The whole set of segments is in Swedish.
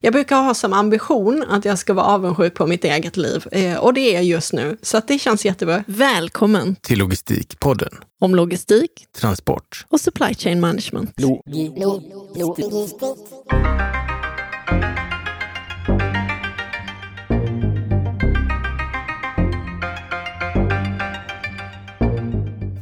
Jag brukar ha som ambition att jag ska vara avundsjuk på mitt eget liv eh, och det är jag just nu. Så att det känns jättebra. Välkommen till Logistikpodden. Om logistik, transport och supply chain management. Lo lo lo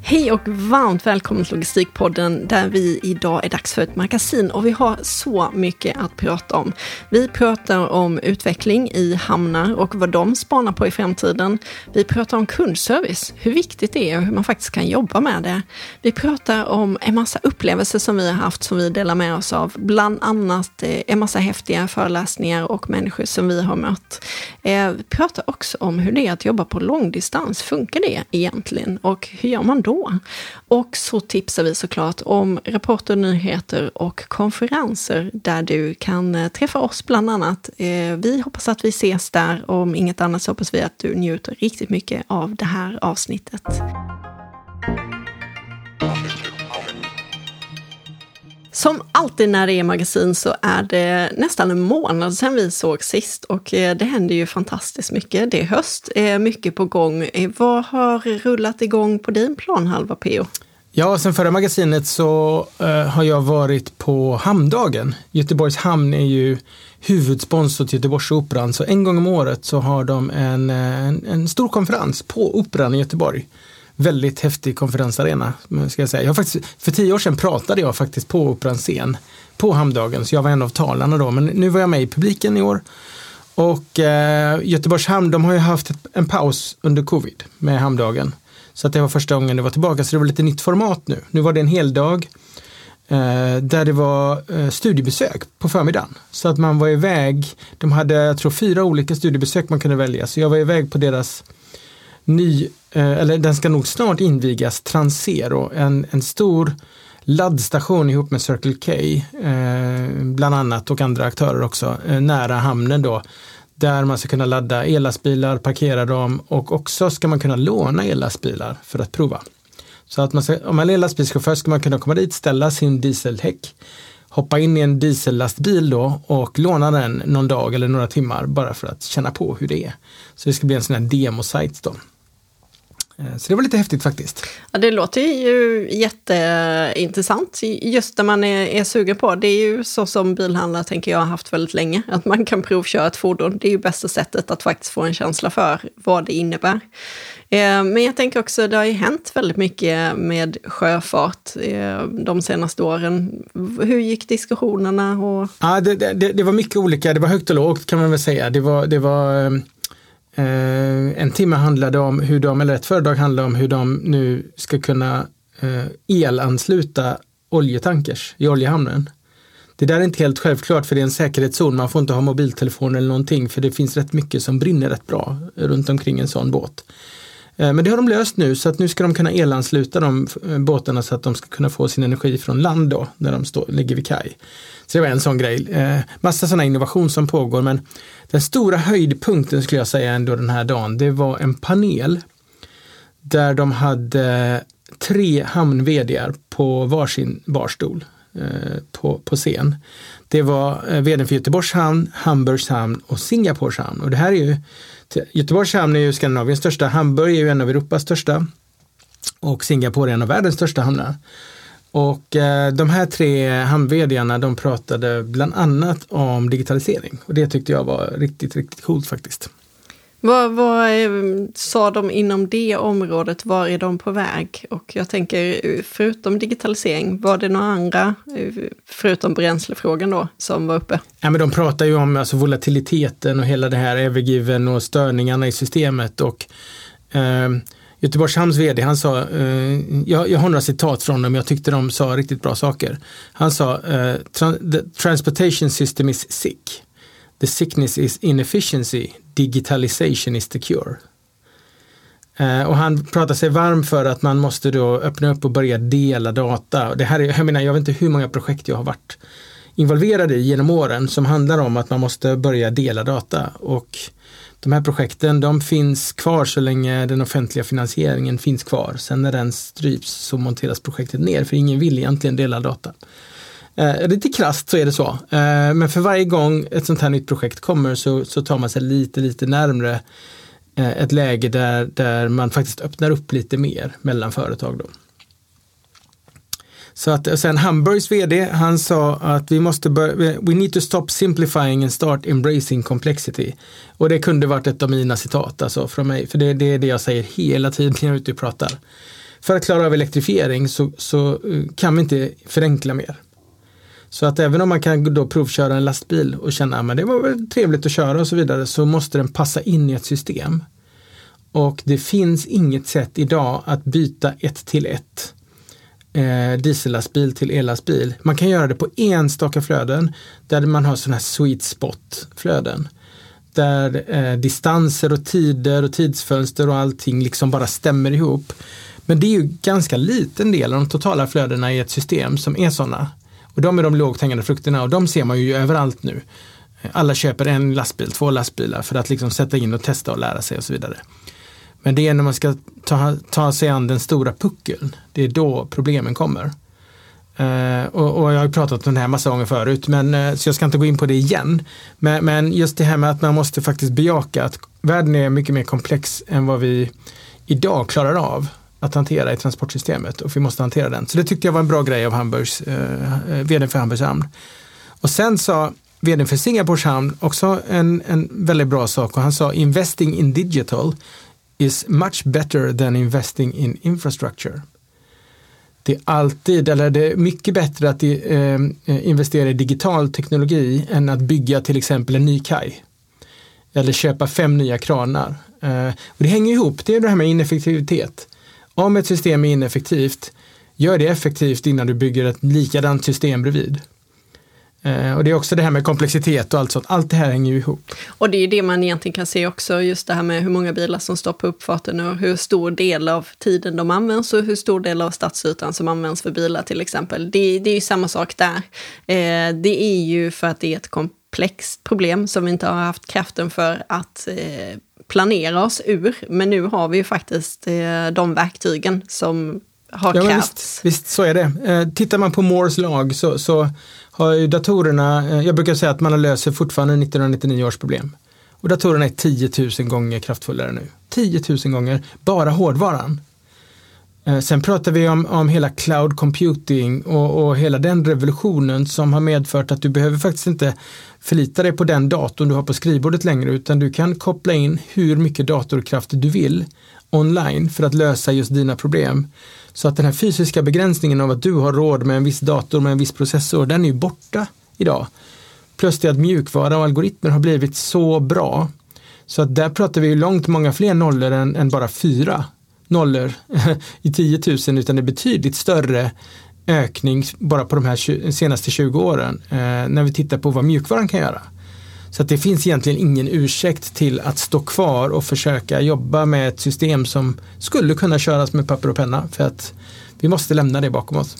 Hej och varmt välkommen till Logistikpodden där vi idag är dags för ett magasin och vi har så mycket att prata om. Vi pratar om utveckling i hamnar och vad de spanar på i framtiden. Vi pratar om kundservice, hur viktigt det är och hur man faktiskt kan jobba med det. Vi pratar om en massa upplevelser som vi har haft som vi delar med oss av, bland annat eh, en massa häftiga föreläsningar och människor som vi har mött. Eh, vi pratar också om hur det är att jobba på långdistans. Funkar det egentligen och hur gör man då? Och så tipsar vi såklart om rapporter, nyheter och konferenser där du kan eh, träffa oss bland annat. Eh, vi hoppas att vi ses där. Om inget annat så hoppas vi att du njuter riktigt mycket av det här avsnittet. Som alltid när det är magasin så är det nästan en månad sedan vi såg sist och eh, det händer ju fantastiskt mycket. Det är höst, mycket på gång. Eh, vad har rullat igång på din planhalva, Peo? Ja, sen förra magasinet så uh, har jag varit på Hamndagen. Göteborgs hamn är ju huvudsponsor till Göteborgsoperan, så en gång om året så har de en, en, en stor konferens på Operan i Göteborg väldigt häftig konferensarena. Ska jag säga. Jag faktiskt, för tio år sedan pratade jag faktiskt på Operans scen på Hamndagen, så jag var en av talarna då. Men nu var jag med i publiken i år. Och eh, Göteborgs hamn, de har ju haft en paus under covid med Hamndagen. Så att det var första gången det var tillbaka, så det var lite nytt format nu. Nu var det en hel dag eh, där det var eh, studiebesök på förmiddagen. Så att man var iväg, de hade, jag tror fyra olika studiebesök man kunde välja, så jag var iväg på deras ny, Eh, eller den ska nog snart invigas, Transero, en, en stor laddstation ihop med Circle K, eh, bland annat och andra aktörer också, eh, nära hamnen då, där man ska kunna ladda ellastbilar, parkera dem och också ska man kunna låna ellastbilar för att prova. Så att man ska, om man är lastbilschaufför ska man kunna komma dit, ställa sin dieselhäck, hoppa in i en diesellastbil då och låna den någon dag eller några timmar bara för att känna på hur det är. Så det ska bli en sån här demosajt då. Eh, så det var lite häftigt faktiskt. Ja, det låter ju jätteintressant, just när man är, är sugen på. Det är ju så som bilhandlare tänker jag har haft väldigt länge, att man kan provköra ett fordon. Det är ju bästa sättet att faktiskt få en känsla för vad det innebär. Eh, men jag tänker också, det har ju hänt väldigt mycket med sjöfart eh, de senaste åren. Hur gick diskussionerna? Och... Ja, det, det, det var mycket olika, det var högt och lågt kan man väl säga. Det var, det var Eh, en timme handlade om hur de, eller ett föredrag handlade om hur de nu ska kunna eh, elansluta oljetankers i oljehamnen. Det där är inte helt självklart för det är en säkerhetszon. Man får inte ha mobiltelefon eller någonting för det finns rätt mycket som brinner rätt bra runt omkring en sån båt. Eh, men det har de löst nu så att nu ska de kunna elansluta de eh, båtarna så att de ska kunna få sin energi från land då när de står, ligger vid kaj. Så det var en sån grej. Eh, massa sådana innovation som pågår men den stora höjdpunkten skulle jag säga ändå den här dagen, det var en panel där de hade tre hamn på varsin barstol eh, på, på scen. Det var eh, vdn för Göteborgs hamn, Hamburgs hamn och Singapores hamn. Och det här är ju, Göteborgs hamn är ju Skandinaviens största, Hamburg är ju en av Europas största och Singapore är en av världens största hamnar. Och eh, de här tre hamn de pratade bland annat om digitalisering och det tyckte jag var riktigt, riktigt coolt faktiskt. Vad, vad eh, sa de inom det området? Var är de på väg? Och jag tänker, eh, förutom digitalisering, var det några andra, eh, förutom bränslefrågan då, som var uppe? Ja, men de pratar ju om alltså, volatiliteten och hela det här övergiven och störningarna i systemet. och eh, Göteborgs Hamns vd, han sa, eh, jag, jag har några citat från dem, jag tyckte de sa riktigt bra saker. Han sa, eh, the transportation system is sick. The sickness is inefficiency, digitalization is the cure. Eh, och han pratar sig varm för att man måste då öppna upp och börja dela data. Det här är, jag menar, jag vet inte hur många projekt jag har varit involverad i genom åren som handlar om att man måste börja dela data. Och de här projekten de finns kvar så länge den offentliga finansieringen finns kvar. Sen när den stryps så monteras projektet ner för ingen vill egentligen dela data. Eh, lite krasst så är det så. Eh, men för varje gång ett sånt här nytt projekt kommer så, så tar man sig lite, lite närmre eh, ett läge där, där man faktiskt öppnar upp lite mer mellan företag. Då. Så att sen Hamburgs vd, han sa att vi måste börja, we need to stop simplifying and start embracing complexity. Och det kunde varit ett av mina citat alltså från mig, för det, det är det jag säger hela tiden när jag är ute och pratar. För att klara av elektrifiering så, så eh, kan vi inte förenkla mer. Så att även om man kan då provköra en lastbil och känna ah, att det var väl trevligt att köra och så vidare så måste den passa in i ett system. Och det finns inget sätt idag att byta ett till ett eh, diesellastbil till ellastbil. Man kan göra det på enstaka flöden där man har sådana här sweet spot flöden. Där eh, distanser och tider och tidsfönster och allting liksom bara stämmer ihop. Men det är ju ganska liten del av de totala flödena i ett system som är sådana. Och de är de lågt hängande frukterna och de ser man ju överallt nu. Alla köper en lastbil, två lastbilar för att liksom sätta in och testa och lära sig och så vidare. Men det är när man ska ta, ta sig an den stora puckeln, det är då problemen kommer. Uh, och, och, jag har pratat om det här massa gånger förut, men, uh, så jag ska inte gå in på det igen. Men, men, just det här med att man måste faktiskt bejaka att världen är mycket mer komplex än vad vi idag klarar av att hantera i transportsystemet och vi måste hantera den. Så det tyckte jag var en bra grej av Hamburgs, eh, eh vd för Hamburgs hamn. Och sen sa vd för Singapores hamn också en, en väldigt bra sak och han sa investing in digital is much better than investing in infrastructure. Det är alltid, eller det är mycket bättre att eh, eh investera i digital teknologi än att bygga till exempel en ny kaj. Eller köpa fem nya kranar. Eh, och det hänger ihop, det är det här med ineffektivitet. Om ett system är ineffektivt, gör det effektivt innan du bygger ett likadant system bredvid. Eh, och det är också det här med komplexitet och allt sånt. Allt det här hänger ju ihop. Och det är ju det man egentligen kan se också, just det här med hur många bilar som står på uppfarten och hur stor del av tiden de används och hur stor del av stadsytan som används för bilar till exempel. Det, det är ju samma sak där. Eh, det är ju för att det är ett komplext problem som vi inte har haft kraften för att eh, planera oss ur. Men nu har vi ju faktiskt eh, de verktygen som har ja, krävts. Visst, visst, så är det. Eh, tittar man på Moores lag så, så har ju datorerna, eh, jag brukar säga att man löser fortfarande 1999 års problem. Och datorerna är 10 000 gånger kraftfullare nu. 10 000 gånger, bara hårdvaran. Eh, sen pratar vi om, om hela cloud computing och, och, hela den revolutionen som har medfört att du behöver faktiskt inte förlita dig på den datorn du har på skrivbordet längre utan du kan koppla in hur mycket datorkraft du vill online för att lösa just dina problem. Så att den här fysiska begränsningen av att du har råd med en viss dator med en viss processor, den är ju borta idag. Plus det att mjukvara och algoritmer har blivit så bra. Så att där pratar vi långt många fler nollor än, än bara fyra nollor i 10 000 utan det är betydligt större ökning bara på de här senaste 20 åren eh, när vi tittar på vad mjukvaran kan göra. Så att det finns egentligen ingen ursäkt till att stå kvar och försöka jobba med ett system som skulle kunna köras med papper och penna för att vi måste lämna det bakom oss.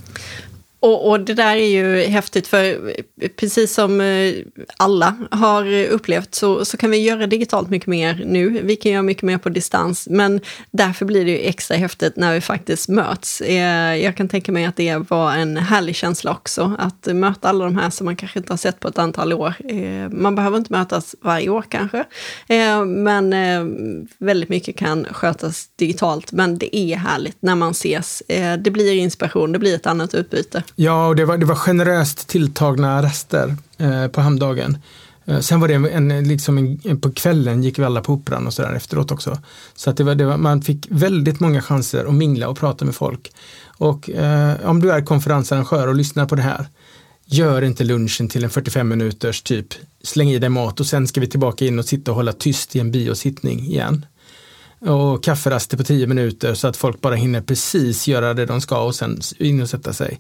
Och, och, det där är ju häftigt för precis som eh, alla har upplevt så, så kan vi göra digitalt mycket mer nu. Vi kan göra mycket mer på distans, men därför blir det ju extra häftigt när vi faktiskt möts. Eh, jag kan tänka mig att det var en härlig känsla också, att möta alla de här som man kanske inte har sett på ett antal år. Eh, man behöver inte mötas varje år kanske, men väldigt mycket kan skötas digitalt. Men det är härligt när man ses. Det blir inspiration, det blir ett annat utbyte. Ja, och det var, det var generöst tilltagna rester eh, på hamndagen. Eh, sen var det en, liksom en, på kvällen gick vi alla på operan och sådär efteråt också. Så att det var, det var, man fick väldigt många chanser att mingla och prata med folk. Och eh, om du är konferensarrangör och lyssnar på det här, gör inte lunchen till en 45 minuters typ, släng i dig mat och sen ska vi tillbaka in och sitta och hålla tyst i en biosittning igen och kafferaster på 10 minuter så att folk bara hinner precis göra det de ska och sen in och sätta sig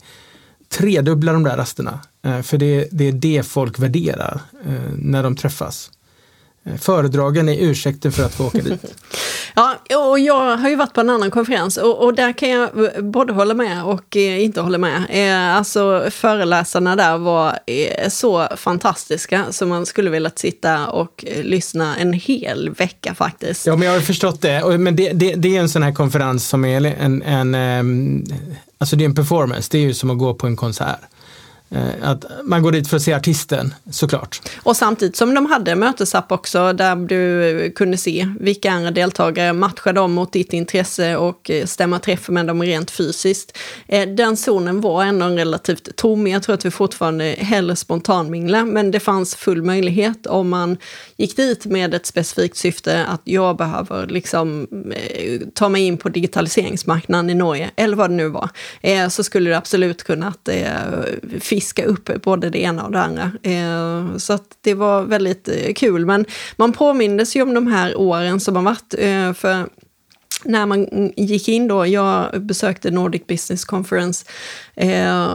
tredubbla de där rasterna. Eh, för det, det är det folk värderar eh, när de träffas. Eh, föredragen är ursäkten för att få åka dit. Ja, och jag har ju varit på en annan konferens och, och där kan jag både hålla med och inte hålla med. Alltså föreläsarna där var så fantastiska så man skulle vilja sitta och lyssna en hel vecka faktiskt. Ja, men jag har förstått det. Men det, det, det är en sån här konferens som är en, en, alltså det är en performance, det är ju som att gå på en konsert. Eh, att man går dit för att se artisten, såklart. Och samtidigt som de hade mötesapp också, där du kunde se vilka andra deltagare, matcha dem mot ditt intresse och eh, stämma träff med dem rent fysiskt. Eh, den zonen var ändå relativt tom. Jag tror att vi fortfarande hellre spontanminglar. men det fanns full möjlighet om man gick dit med ett specifikt syfte att jag behöver liksom ta mig in på digitaliseringsmarknaden i Norge, eller vad det nu var, så skulle det absolut kunnat fiska upp både det ena och det andra. Eh, så att det var väldigt eh, kul. Men man påmindes ju om de här åren som har varit. Eh, för när man gick in då, jag besökte Nordic Business Conference eh,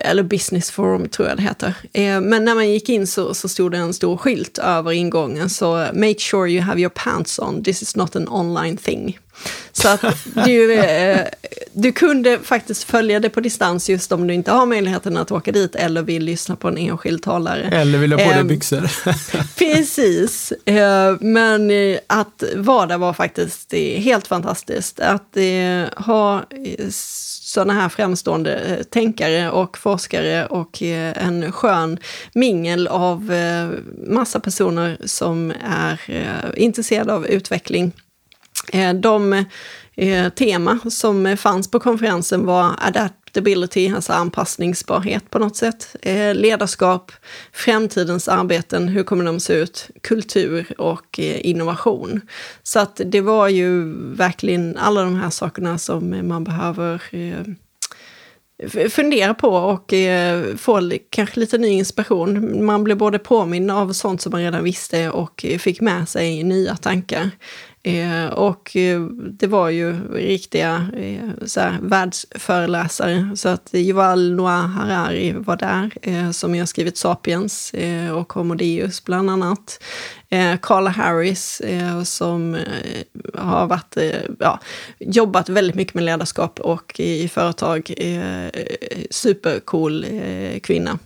eller Business Forum tror jag det heter. Men när man gick in så, så stod det en stor skylt över ingången, så “Make sure you have your pants on, this is not an online thing”. Så att du, eh, du kunde faktiskt följa det på distans just om du inte har möjligheten att åka dit eller vill lyssna på en enskild talare. Eller vill ha på dig ehm, byxor. precis. Eh, men eh, att vara där var faktiskt helt fantastiskt. Att ha sådana här framstående eh, tänkare och forskare och eh, en skön mingel av eh, massa personer som är intresserade av utveckling. De tema som fanns på konferensen var adaptability, alltså anpassningsbarhet på något sätt, eh, ledarskap, framtidens arbeten, hur kommer de se ut, kultur och eh, innovation. Så att det var ju verkligen alla de här sakerna som man behöver eh, fundera på och eh, få kanske lite ny inspiration. Man blev både påminn av sånt som man redan visste och fick med sig nya tankar. Eh, och eh, det var ju riktiga eh, så här, världsföreläsare. Så att Yuval Noah Harari var där, eh, som har skrivit Sapiens eh, och Homo Deus bland annat. Eh, Carla Harris eh, som eh, har varit, eh, ja, jobbat väldigt mycket med ledarskap och i, i företag. Eh, supercool kvinna.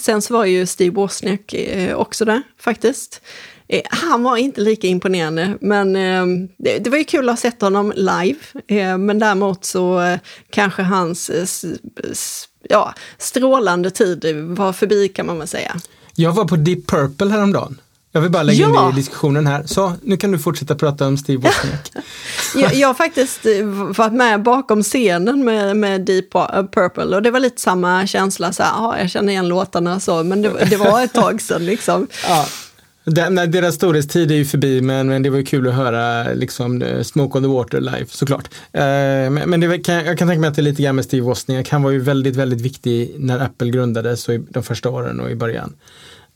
Sen så var ju Steve Wozniak också där faktiskt. Eh, han var inte lika imponerande, men eh, det, var ju kul att ha sett honom live. Eh, men däremot så kanske hans ja, strålande tid var förbi kan man väl säga. Jag var på Deep Purple häromdagen. Jag vill bara lägga ja. in det i diskussionen här. Så, nu kan du fortsätta prata om Steve Wozniak. jag, jag har faktiskt varit med bakom scenen med, med Deep Purple och det var lite samma känsla, så här, ja, jag känner igen låtarna så, men det, det var ett tag sedan liksom. Ja. Den, deras storhetstid är ju förbi men, men det var ju kul att höra liksom, eh, Smoke on the Water live såklart. Eh, men men det kan, jag kan tänka mig att det är lite grann med Steve Wozniak. Han var ju väldigt, väldigt viktig när Apple grundades och i de första åren och i början.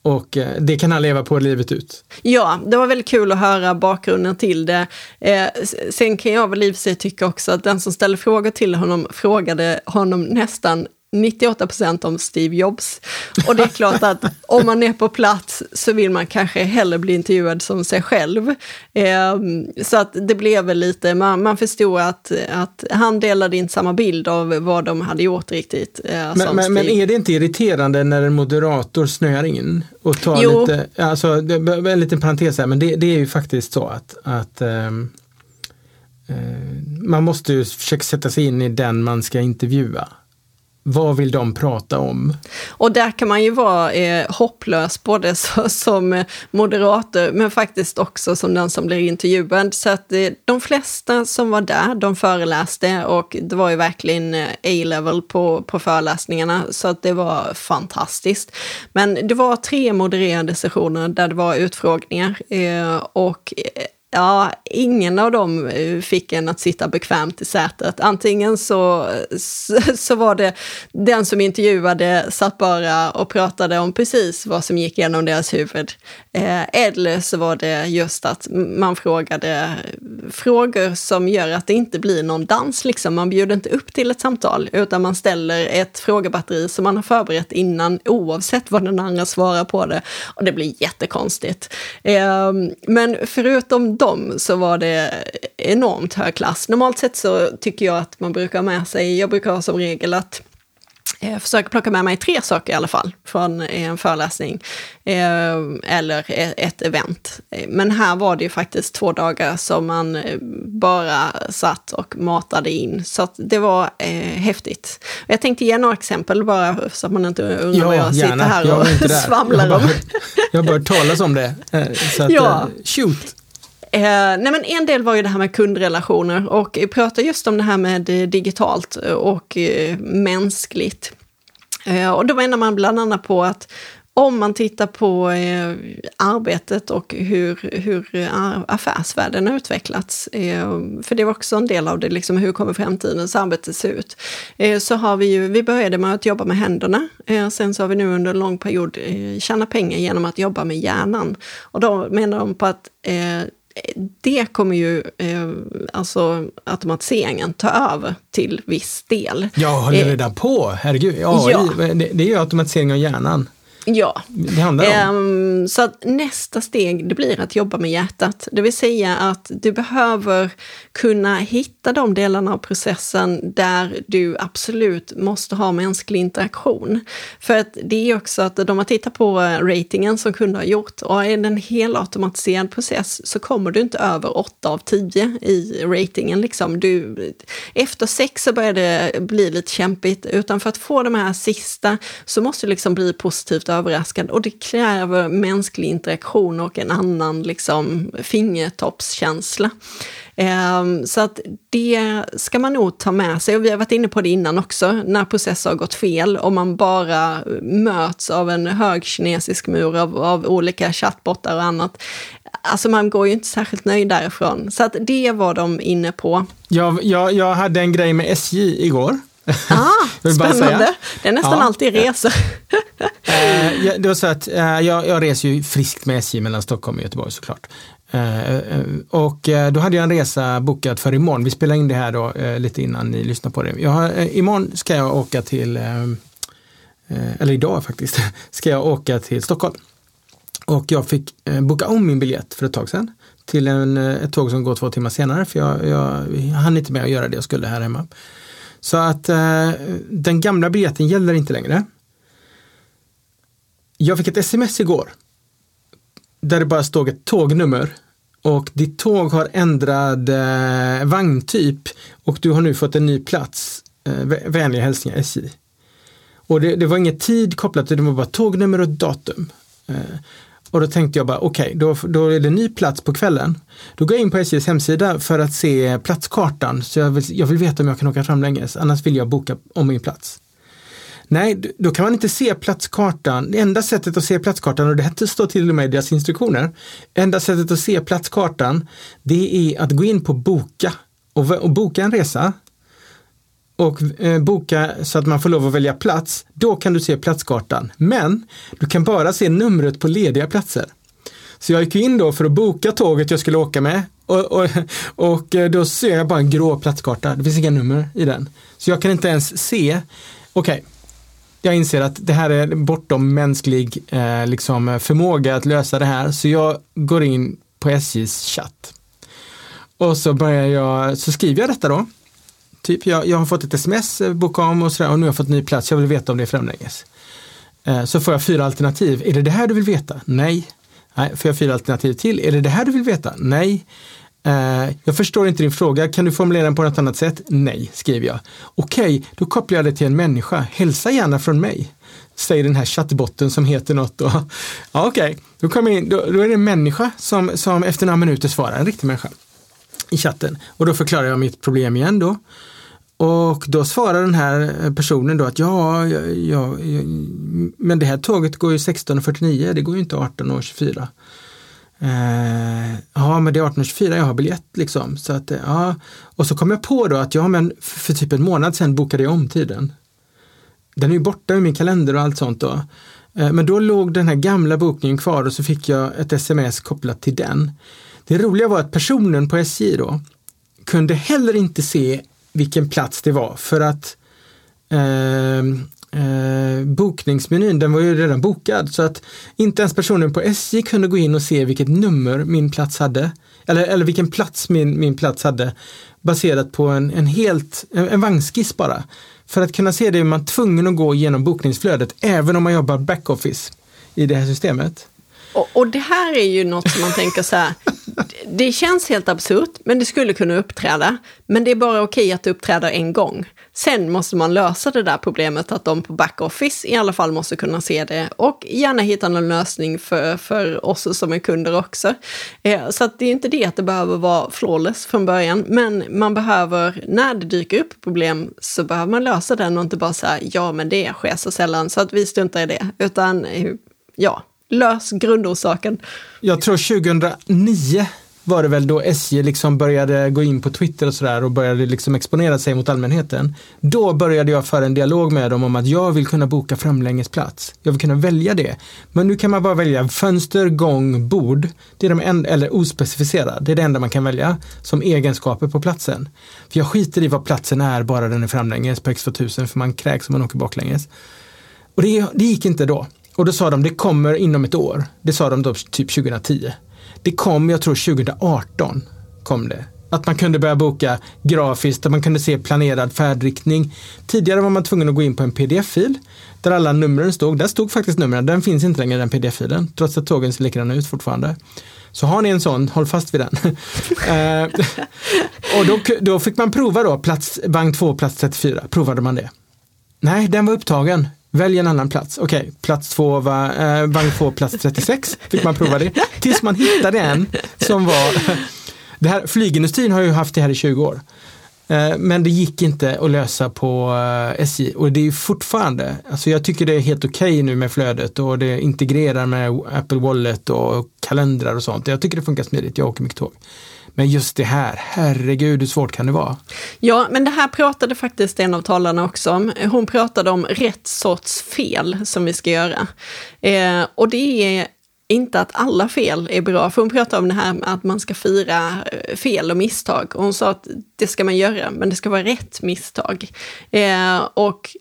Och eh, det kan han leva på livet ut. Ja, det var väldigt kul att höra bakgrunden till det. Eh, sen kan jag väl i och för sig tycka också att den som ställde frågor till honom frågade honom nästan 98 procent om Steve Jobs. Och det är klart att om man är på plats så vill man kanske hellre bli intervjuad som sig själv. Eh, så att det blev väl lite, man, man förstod att, att han delade inte samma bild av vad de hade gjort riktigt. Eh, men, men, men, är det inte irriterande när en moderator snöar in och tar jo. lite, alltså en liten parentes här, men det, det är ju faktiskt så att, att um, man måste ju försöka sätta sig in i den man ska intervjua. Vad vill de prata om? Och där kan man ju vara eh, hopplös, både så, som moderator men faktiskt också som den som blir intervjuad. Så att eh, de flesta som var där, de föreläste och det var ju verkligen eh, A-level på, på föreläsningarna, så att det var fantastiskt. Men det var tre modererade sessioner där det var utfrågningar eh, och eh, Ja, ingen av dem eh, fick en att sitta bekvämt i sätet. Antingen så, så var det den som intervjuade satt bara och pratade om precis vad som gick igenom deras huvud. Eh, eller så var det just att man frågade frågor som gör att det inte blir någon dans. Liksom. Man bjuder inte upp till ett samtal, utan man ställer ett frågebatteri som man har förberett innan, oavsett vad den andra svarar på det. Och det blir jättekonstigt. Ehm, men förutom dem så var det enormt hög klass. Normalt sett så tycker jag att man brukar ha med sig, jag brukar ha som regel att eh, försöker plocka med mig tre saker i alla fall från en föreläsning eh, eller ett event. Men här var det ju faktiskt två dagar som man eh, bara satt och matade in. Så det var eh, häftigt. Jag tänkte ge några exempel bara så att man inte undrar ja, vad jag gärna. sitter här och svamlar om. Jag har hört talas om det. Eh, så att, ja. shoot! Eh, nej men en del var ju det här med kundrelationer och prata just om det här med eh, digitalt och eh, mänskligt. Eh, och då menar man bland annat på att om man tittar på eh, arbetet och hur, hur eh, affärsvärlden har utvecklats, eh, för det var också en del av det, liksom, hur kommer framtidens arbete se ut? Eh, så har vi ju, vi började med att jobba med händerna, eh, sen så har vi nu under en lång period eh, tjänat pengar genom att jobba med hjärnan. Och då menar de på att det kommer ju eh, alltså automatiseringen ta över till viss del. Jag håller eh, redan på, herregud. AI, ja. det, det är ju automatisering av hjärnan. Ja. Det handlar om. Um, så att nästa steg det blir att jobba med hjärtat. Det vill säga att du behöver kunna hitta de delarna av processen där du absolut måste ha mänsklig interaktion. För att det är också att de har tittat på ratingen som kunder har gjort och är det en helautomatiserad process så kommer du inte över 8 av 10 i ratingen. Liksom. Du, efter 6 så börjar det bli lite kämpigt, utan för att få de här sista så måste du liksom bli positivt överraskad och det kräver mänsklig interaktion och en annan liksom, fingertoppskänsla. Ehm, så att det ska man nog ta med sig och vi har varit inne på det innan också, när processer har gått fel och man bara möts av en hög kinesisk mur av, av olika chattbottar och annat. Alltså man går ju inte särskilt nöjd därifrån. Så att det var de inne på. Jag, jag, jag hade en grej med SJ igår. Ah, spännande. Det är nästan ja. alltid resor. eh, det var så att eh, jag, jag reser ju friskt med SJ mellan Stockholm och Göteborg såklart. Eh, eh, och då hade jag en resa bokad för imorgon. Vi spelar in det här då lite innan ni lyssnar på det. Jag har, imorgon ska jag åka till, eller idag faktiskt, ska jag åka till Stockholm. Och jag fick boka om min biljett för ett tag sedan till en, ett tåg som går två timmar senare för jag, jag, jag hann inte med att göra det jag skulle här hemma. Så att eh, den gamla biljetten gäller inte längre. Jag fick ett sms igår där det bara stod ett tågnummer och ditt tåg har ändrad eh, vagntyp och du har nu fått en ny plats. Eh, vänliga hälsningar SJ. Och det, det var inget tid kopplat, det var bara tågnummer och datum. Eh, och då tänkte jag bara, okej, okay, då, då är det ny plats på kvällen. Då går jag in på SJs hemsida för att se platskartan, så jag vill, jag vill veta om jag kan åka framlänges, annars vill jag boka om min plats. Nej, då kan man inte se platskartan. Det enda sättet att se platskartan, och det här står till och med i deras instruktioner, enda sättet att se platskartan, det är att gå in på boka och, och boka en resa och eh, boka så att man får lov att välja plats, då kan du se platskartan. Men du kan bara se numret på lediga platser. Så jag gick in då för att boka tåget jag skulle åka med och, och, och eh, då ser jag bara en grå platskarta. Det finns inga nummer i den. Så jag kan inte ens se, okej, okay, jag inser att det här är bortom mänsklig eh, liksom förmåga att lösa det här, så jag går in på SJs chatt. Och så börjar jag, så skriver jag detta då. Typ, jag, jag har fått ett sms, eh, boka om och sådär och nu har jag fått ny plats, jag vill veta om det är framlänges. Eh, så får jag fyra alternativ. Är det det här du vill veta? Nej. Nej, får jag fyra alternativ till? Är det det här du vill veta? Nej. Eh, jag förstår inte din fråga, kan du formulera den på något annat sätt? Nej, skriver jag. Okej, okay, då kopplar jag det till en människa. Hälsa gärna från mig, säger den här chattbotten som heter något. Och, Ja, Okej, okay. då, kommer in, då, då, är det en människa som, som efter några minuter svarar, en riktig människa i chatten. Och då förklarar jag mitt problem igen då. Och då svarar den här personen då att ja, ja, ja men det här tåget går ju 16.49, det går ju inte 18.24. Eh, ja, men det är 18.24 jag har biljett liksom. Så att, eh, ja. Och så kom jag på då att ja, men för typ en månad sedan bokade jag om tiden. Den är ju borta ur min kalender och allt sånt då. Eh, men då låg den här gamla bokningen kvar och så fick jag ett sms kopplat till den. Det roliga var att personen på SJ då kunde heller inte se vilken plats det var för att eh, eh, bokningsmenyn, den var ju redan bokad så att inte ens personen på SJ kunde gå in och se vilket nummer min plats hade. Eller, eller vilken plats min, min plats hade baserat på en, en helt, en, en vagnskiss bara. För att kunna se det är man tvungen att gå igenom bokningsflödet även om man jobbar backoffice i det här systemet. Och, och, det här är ju något som man tänker så här, det känns helt absurt, men det skulle kunna uppträda. Men det är bara okej att det uppträder en gång. Sen måste man lösa det där problemet att de på backoffice i alla fall måste kunna se det och gärna hitta någon lösning för, för oss som är kunder också. Eh, så att det är inte det att det behöver vara flawless från början, men man behöver, när det dyker upp problem, så behöver man lösa den och inte bara säga ja, men det sker så sällan så att vi struntar i det, utan eh, ja, lös grundorsaken. Jag tror 2009 var det väl då SJ liksom började gå in på Twitter och sådär och började liksom exponera sig mot allmänheten. Då började jag föra en dialog med dem om att jag vill kunna boka framlängesplats. Jag vill kunna välja det. Men nu kan man bara välja fönster, gång, bord. Det är de en, eller ospecificerad. Det är det enda man kan välja som egenskaper på platsen. För jag skiter i vad platsen är bara den är framlänges på X2000 för man kräks om man åker baklänges. Och det, det gick inte då. Och då sa de det kommer inom ett år. Det sa de då typ 2010. Det kom, jag tror 2018 kom det. Att man kunde börja boka grafiskt, där man kunde se planerad färdriktning. Tidigare var man tvungen att gå in på en pdf-fil där alla numren stod. Där stod faktiskt numren, den finns inte längre den pdf-filen, trots att tågen ser likadana ut fortfarande. Så har ni en sån, håll fast vid den. Eh, och då, då, fick man prova då, plats, vagn 2, plats 34, provade man det. Nej, den var upptagen. Välj en annan plats. Okej, okay, plats två var, eh, vagn två, plats 36. Fick man prova det. Tills man hittade en som var, det här, flygindustrin har ju haft det här i 20 år. Eh, men det gick inte att lösa på eh, SJ och det är fortfarande, alltså jag tycker det är helt okej okay nu med flödet och det integrerar med Apple Wallet och kalendrar och sånt. Jag tycker det funkar smidigt, jag åker mycket tåg. Men just det här, herregud hur svårt kan det vara? Ja, men det här pratade faktiskt en av talarna också om. Hon pratade om rätt sorts fel som vi ska göra. Eh, och det är inte att alla fel är bra, för hon pratade om det här med att man ska fira eh, fel och misstag. Och hon sa att det ska man göra, men det ska vara rätt misstag. Eh, och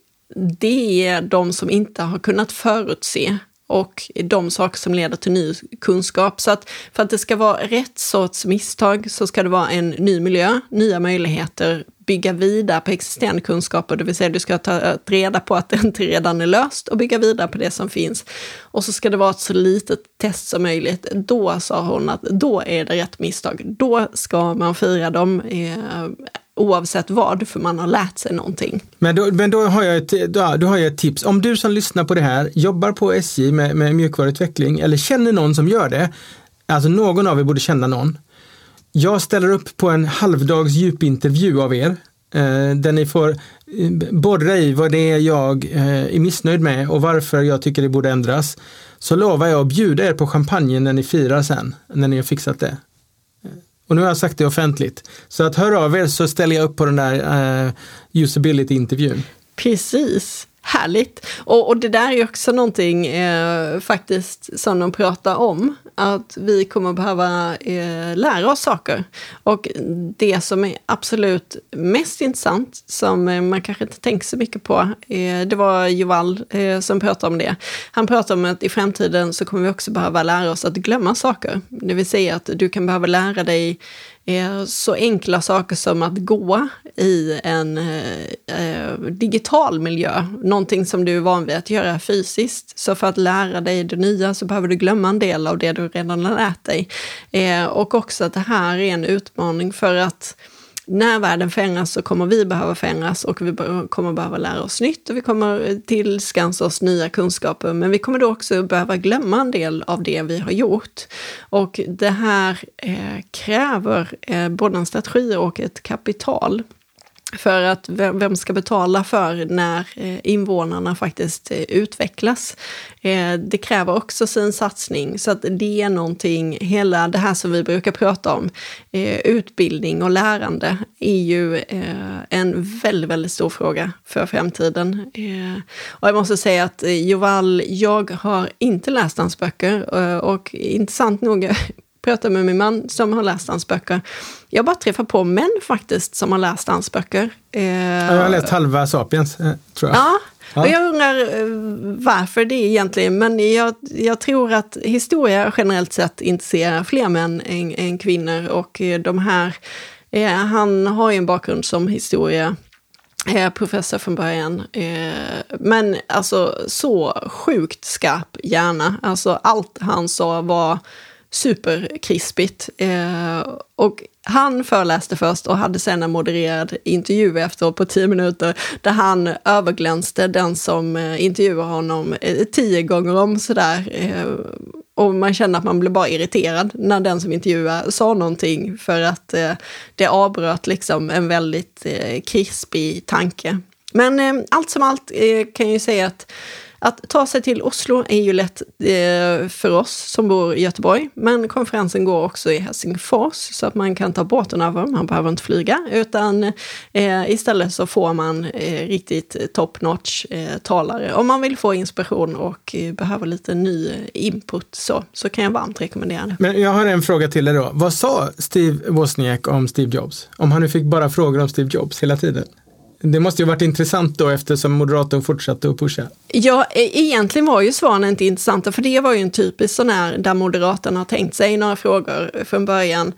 det är de som inte har kunnat förutse och de saker som leder till ny kunskap. Så att för att det ska vara rätt sorts misstag så ska det vara en ny miljö, nya möjligheter, bygga vidare på existerande kunskaper, det vill säga du ska ta reda på att det inte redan är löst och bygga vidare på det som finns. Och så ska det vara ett så litet test som möjligt. Då sa hon att då är det rätt misstag. Då ska man fira dem eh, oavsett vad, för man har lärt sig någonting. Men då, men då, har, jag ett, då, då har jag ett tips. Om du som lyssnar på det här jobbar på SJ med, med mjukvaruutveckling eller känner någon som gör det, alltså någon av er borde känna någon. Jag ställer upp på en halvdags djupintervju av er eh, där ni får eh, borra i vad det är jag eh, är missnöjd med och varför jag tycker det borde ändras. Så lovar jag att bjuda er på champagne när ni firar sen, när ni har fixat det. Och nu har jag sagt det offentligt. Så att hör av er så ställer jag upp på den där eh, usability-intervjun. Precis. Härligt! Och, och, det där är också någonting eh, faktiskt som de pratar om, att vi kommer behöva eh, lära oss saker. Och det som är absolut mest intressant, som eh, man kanske inte tänker så mycket på, eh, det var Joval eh, som pratade om det. Han pratade om att i framtiden så kommer vi också behöva lära oss att glömma saker. Det vill säga att du kan behöva lära dig Eh, så enkla saker som att gå i en eh, eh, digital miljö, någonting som du är van vid att göra fysiskt. Så för att lära dig det nya så behöver du glömma en del av det du redan har lärt dig. Eh, och också att det här är en utmaning för att när världen förändras så kommer vi behöva förändras och vi kommer behöva lära oss nytt och vi kommer eh, tillskansa oss nya kunskaper. Men vi kommer då också behöva glömma en del av det vi har gjort. Och det här eh, kräver eh, både en strategi och ett kapital. För att vem ska betala för när eh, invånarna faktiskt eh, utvecklas? Eh, det kräver också sin satsning, så att det är någonting, hela det här som vi brukar prata om, utbildning och lärande, är ju en väldigt, väldigt stor fråga för framtiden. Och jag måste säga att Joval, jag har inte läst hans böcker och intressant nog pratade med min man som har läst hans böcker. Jag bara träffar på män faktiskt som har läst hans böcker. Eh, jag har läst halva Sapiens, eh, tror jag. Ja, och jag undrar eh, varför det egentligen, men jag, jag tror att historia generellt sett intresserar fler män än, än kvinnor och de här, han har ju en bakgrund som historia Eh, professor från början. Eh, men alltså så sjukt skarp hjärna. Alltså allt han sa var superkrispigt. Eh, och han föreläste först och hade sen en modererad intervju efteråt på tio minuter där han överglänste den som eh, intervjuade honom eh, tio gånger om sådär. Eh, och man kände att man blev bara irriterad när den som intervjuade sa någonting för att eh, det avbröt liksom en väldigt eh, krispig tanke. Men eh, allt som allt eh, kan jag ju säga att att ta sig till Oslo är ju lätt eh, för oss som bor i Göteborg, men konferensen går också i Helsingfors så att man kan ta båten över, man behöver inte flyga, utan eh, istället så får man eh, riktigt top notch eh, talare. Om man vill få inspiration och eh, behöver lite ny input så, så kan jag varmt rekommendera det. Men jag har en fråga till dig då. Vad sa Steve Wozniak om Steve Jobs? Om han nu fick bara frågor om Steve Jobs hela tiden? Det måste ju varit intressant då eftersom moderatorn fortsatte att pusha. Ja, e- egentligen var ju svaren inte intressanta, för det var ju en typisk sån här där moderaterna har tänkt sig några frågor från början.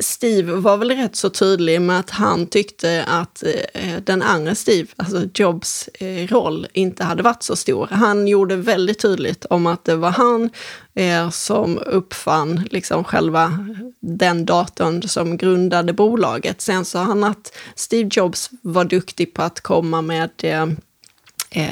Steve var väl rätt så tydlig med att han tyckte att eh, den andra Steve, alltså Jobs eh, roll, inte hade varit så stor. Han gjorde väldigt tydligt om att det var han eh, som uppfann liksom själva den datorn som grundade bolaget. Sen sa han att Steve Jobs var duktig på att komma med eh, eh,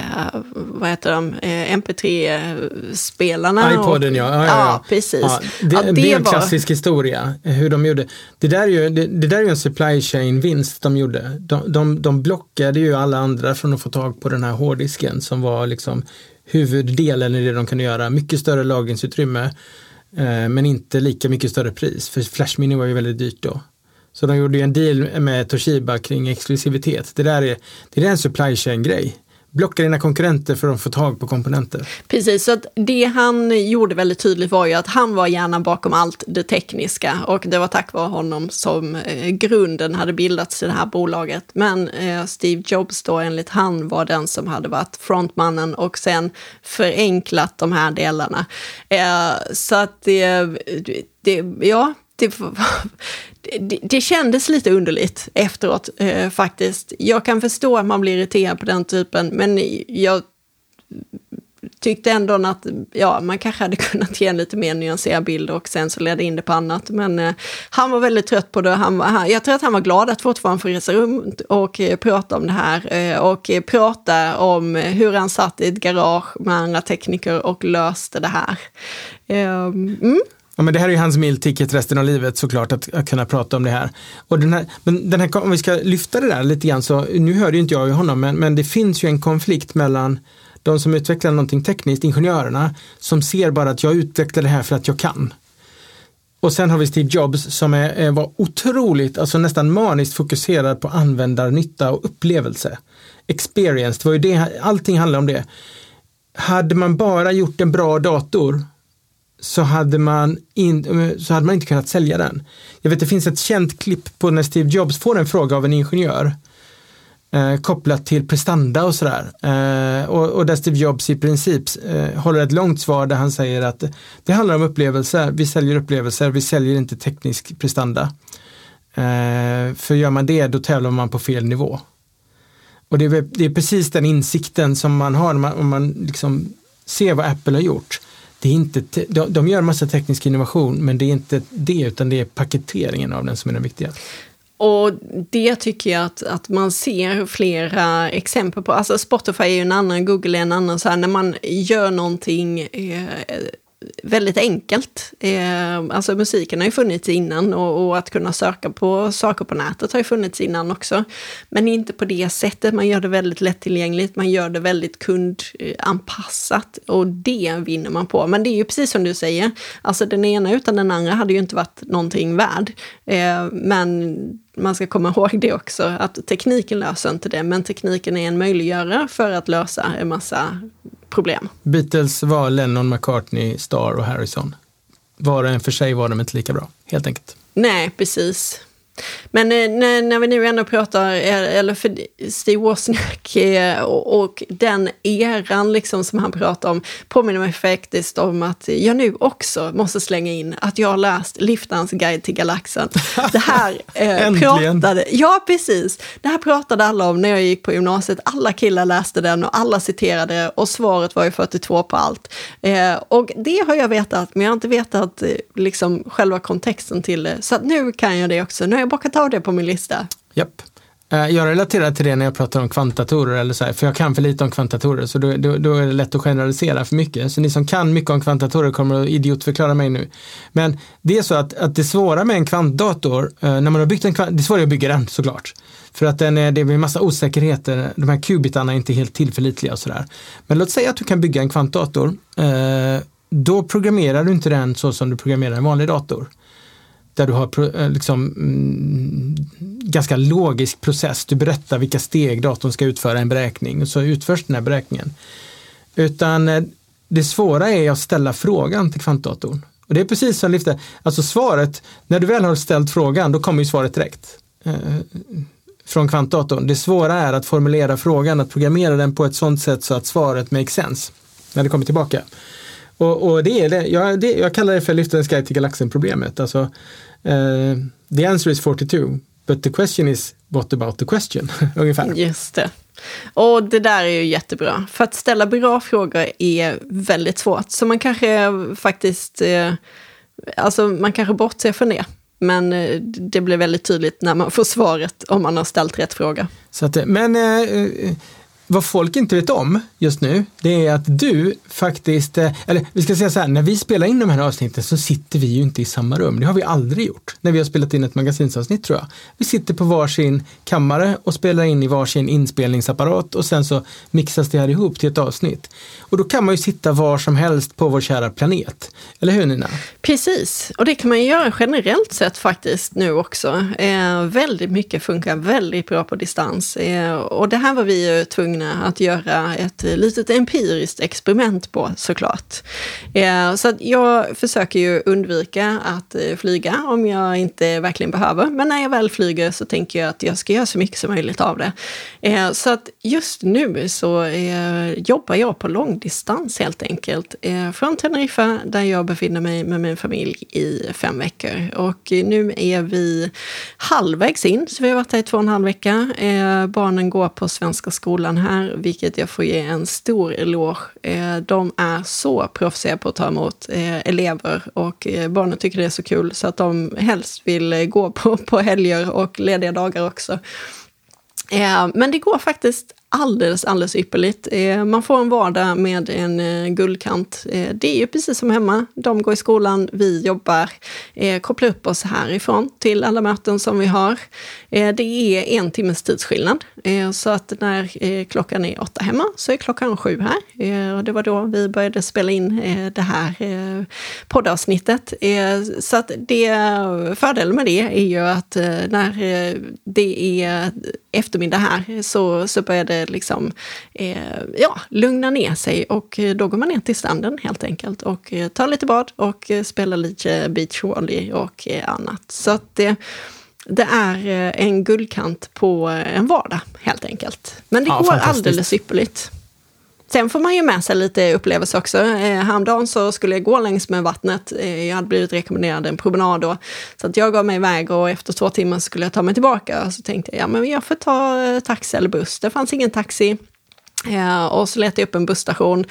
vad heter de, eh, MP3-spelarna. iPoden ja. Ja, ja, ja. precis. Ja, det, ja, det, det, är en var... klassisk historia, hur de gjorde. Det där är ju, det, det där är en supply chain-vinst de gjorde. De, de, de blockade ju alla andra från att få tag på den här hårddisken som var liksom huvuddelen i det de kunde göra. Mycket större lagringsutrymme eh, men inte lika mycket större pris. För flashminne var ju väldigt dyrt då. Så de gjorde ju en deal med Toshiba kring exklusivitet. Det där är, det är en supply chain grej blocka dina konkurrenter för att få tag på komponenter. Precis, så att det han gjorde väldigt tydligt var ju att han var gärna bakom allt det tekniska och det var tack vare honom som eh, grunden hade bildats i det här bolaget. Men eh, Steve Jobs då enligt han var den som hade varit frontmannen och sen förenklat de här delarna. Eh, så att det, det ja, Typ, det, det, det kändes lite underligt efteråt eh, faktiskt. Jag kan förstå att man blir irriterad på den typen, men jag tyckte ändå att ja, man kanske hade kunnat ge en lite mer nyanserad bild och sen så ledde in det på annat. Men eh, han var väldigt trött på det. Han, han, jag tror att han var glad att fortfarande få resa runt och eh, prata om det här eh, och eh, prata om hur han satt i ett garage med andra tekniker och löste det här. Ehm, mm. Ja, men det här är ju hans meal ticket resten av livet såklart att, att kunna prata om det här. Och den här, men den här, om vi ska lyfta det där lite grann så, nu hörde ju inte jag honom, men, men det finns ju en konflikt mellan de som utvecklar någonting tekniskt, ingenjörerna, som ser bara att jag utvecklar det här för att jag kan. Och sen har vi Steve Jobs som är, var otroligt, alltså nästan maniskt fokuserad på användarnytta och upplevelse. Experience, det var ju det, allting handlar om det. Hade man bara gjort en bra dator så hade, man in, så hade man inte kunnat sälja den. Jag vet det finns ett känt klipp på när Steve Jobs får en fråga av en ingenjör eh, kopplat till prestanda och sådär. Eh, och, och där Steve Jobs i princip eh, håller ett långt svar där han säger att det handlar om upplevelser, vi säljer upplevelser, vi säljer inte teknisk prestanda. Eh, för gör man det då tävlar man på fel nivå. Och det är, det är precis den insikten som man har om man, om man liksom ser vad Apple har gjort det är inte, de, de gör massa teknisk innovation men det är inte det utan det är paketeringen av den som är den viktiga. Och det tycker jag att, att man ser flera exempel på. Alltså Spotify är ju en annan, Google är en annan. Så här, när man gör någonting eh, väldigt enkelt. Eh, alltså musiken har ju funnits innan och, och, att kunna söka på saker på nätet har ju funnits innan också. Men inte på det sättet, man gör det väldigt lättillgängligt, man gör det väldigt kundanpassat och det vinner man på. Men det är ju precis som du säger, alltså den ena utan den andra hade ju inte varit någonting värd. Eh, men man ska komma ihåg det också, att tekniken löser inte det, men tekniken är en möjliggörare för att lösa en massa problem. Beatles var Lennon, McCartney, Starr och Harrison. Var och en för sig var de inte lika bra, helt enkelt. Nej, precis. Men eh, när, när vi nu ändå pratar, eh, eller för Steve Wozniak eh, och, och, den eran liksom som han pratar om påminner mig faktiskt om att jag nu också måste slänga in att jag har läst Liftans guide till galaxen. Det här eh, pratade, ja precis, det här pratade alla om när jag gick på gymnasiet. Alla killar läste den och alla citerade och svaret var ju 42 på allt. Eh, och det har jag vetat, men jag har inte vetat liksom själva kontexten till det. Så nu kan jag det också. Nu har jag bockat av det på min lista. Japp. Eh, jag relaterar till det när jag pratar om kvantdatorer, eller så här, för jag kan för lite om kvantdatorer, så då, då, då, är det lätt att generalisera för mycket. Så ni som kan mycket om kvantdatorer kommer att idiotförklara mig nu. Men det är så att, att det svåra med en kvantdator, eh, när man har byggt en kvant, det svåra är att bygga den såklart. För att den är, det blir massa osäkerheter, de här kubitarna är inte helt tillförlitliga och sådär. Men låt säga att du kan bygga en kvantdator, eh, då programmerar du inte den så som du programmerar en vanlig dator där du har eh, liksom, mm, ganska logisk process. Du berättar vilka steg datorn ska utföra en beräkning och så utförs den här beräkningen. Utan eh, det svåra är att ställa frågan till kvantdatorn. Och det är precis som lyfte, alltså svaret, när du väl har ställt frågan, då kommer ju svaret direkt eh, från kvantdatorn. Det svåra är att formulera frågan, att programmera den på ett sådant sätt så att svaret makes sense när det kommer tillbaka. Och, och, det är det. Jag, det, jag kallar det för lyftarens guide till galaxen-problemet. Alltså, uh, the answer is 42, but the question is what about the question? Ungefär. Just det. Och det där är ju jättebra. För att ställa bra frågor är väldigt svårt. Så man kanske faktiskt, eh, alltså man kanske bortser från det. Men eh, det blir väldigt tydligt när man får svaret om man har ställt rätt fråga. Så att, men eh, vad folk inte vet om just nu, det är att du faktiskt, eh, eller vi ska säga så här, när vi spelar in de här avsnitten så sitter vi ju inte i samma rum. Det har vi aldrig gjort när vi har spelat in ett magasinsavsnitt tror jag. Vi sitter på varsin kammare och spelar in i varsin inspelningsapparat och sen så mixas det här ihop till ett avsnitt. Och då kan man ju sitta var som helst på vår kära planet. Eller hur Nina? Precis, och det kan man ju göra generellt sett faktiskt nu också. Eh, väldigt mycket funkar väldigt bra på distans. Eh, och det här var vi ju tvungna tvungna att göra ett litet empiriskt experiment på såklart. Eh, så att jag försöker ju undvika att eh, flyga om jag inte verkligen behöver. Men när jag väl flyger så tänker jag att jag ska göra så mycket som möjligt av det. Eh, så att just nu så jobbar jag på långdistans helt enkelt. Från Teneriffa där jag befinner mig med min familj i fem veckor. Och nu är vi halvvägs in, så vi har varit här i två och en halv vecka. Barnen går på Svenska skolan här, vilket jag får ge en stor eloge. Eh, de är så proffsiga på att ta emot eh, elever och eh, barnen tycker det är så kul så att de helst vill gå på, på helger och lediga dagar också. Men det går faktiskt alldeles, alldeles ypperligt. Eh, man får en vardag med en eh, guldkant. Eh, det är ju precis som hemma. De går i skolan, vi jobbar. Kopplar upp oss härifrån till alla möten som vi har. Det är en timmes tidsskillnad. Så att när klockan är åtta hemma så är klockan sju här. Och det var då vi började spela in det här poddavsnittet. Så att det, fördelen med det är ju att när det är eftermiddag här så, så börjar det liksom, eh, ja, lugna ner sig och eh, då går man ner till stranden helt enkelt och eh, tar lite bad och spelar lite beachvolley och annat. Så att det, det är en guldkant på en vardag helt enkelt. Men det ja, går alldeles ypperligt. Sen får man ju med sig lite upplevelser också. Eh, häromdagen så skulle jag gå längs med vattnet. Eh, jag hade blivit rekommenderad en promenad då. Så att jag gav mig iväg och efter två timmar skulle jag ta mig tillbaka. Så tänkte jag, ja men jag får ta eh, taxi eller buss. Det fanns ingen taxi. Eh, och så letade jag upp en busstation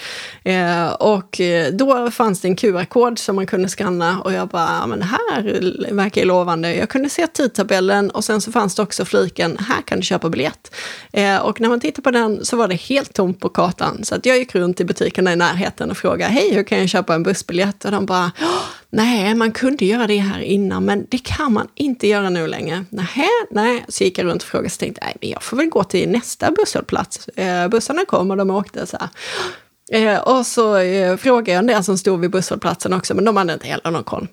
eh, och eh, då fanns det en QR-kod som man kunde skanna och jag bara, ja, men det här verkar ju lovande. Jag kunde se tidtabellen och sen så fanns det också fliken, här kan du köpa biljett. Eh, och när man tittar på den så var det helt tomt på kartan. Så att jag gick runt i butikerna i närheten och frågade, hej hur kan jag köpa en bussbiljett? Och de bara, Nej, man kunde göra det här innan, men det kan man inte göra nu längre. Nej, nej. Så gick jag runt och frågade så tänkte, nej, men jag får väl gå till nästa busshållplats. Eh, bussarna kom och de åkte så här. Eh, och så eh, frågade jag en del som stod vid busshållplatsen också, men de hade inte heller någon koll.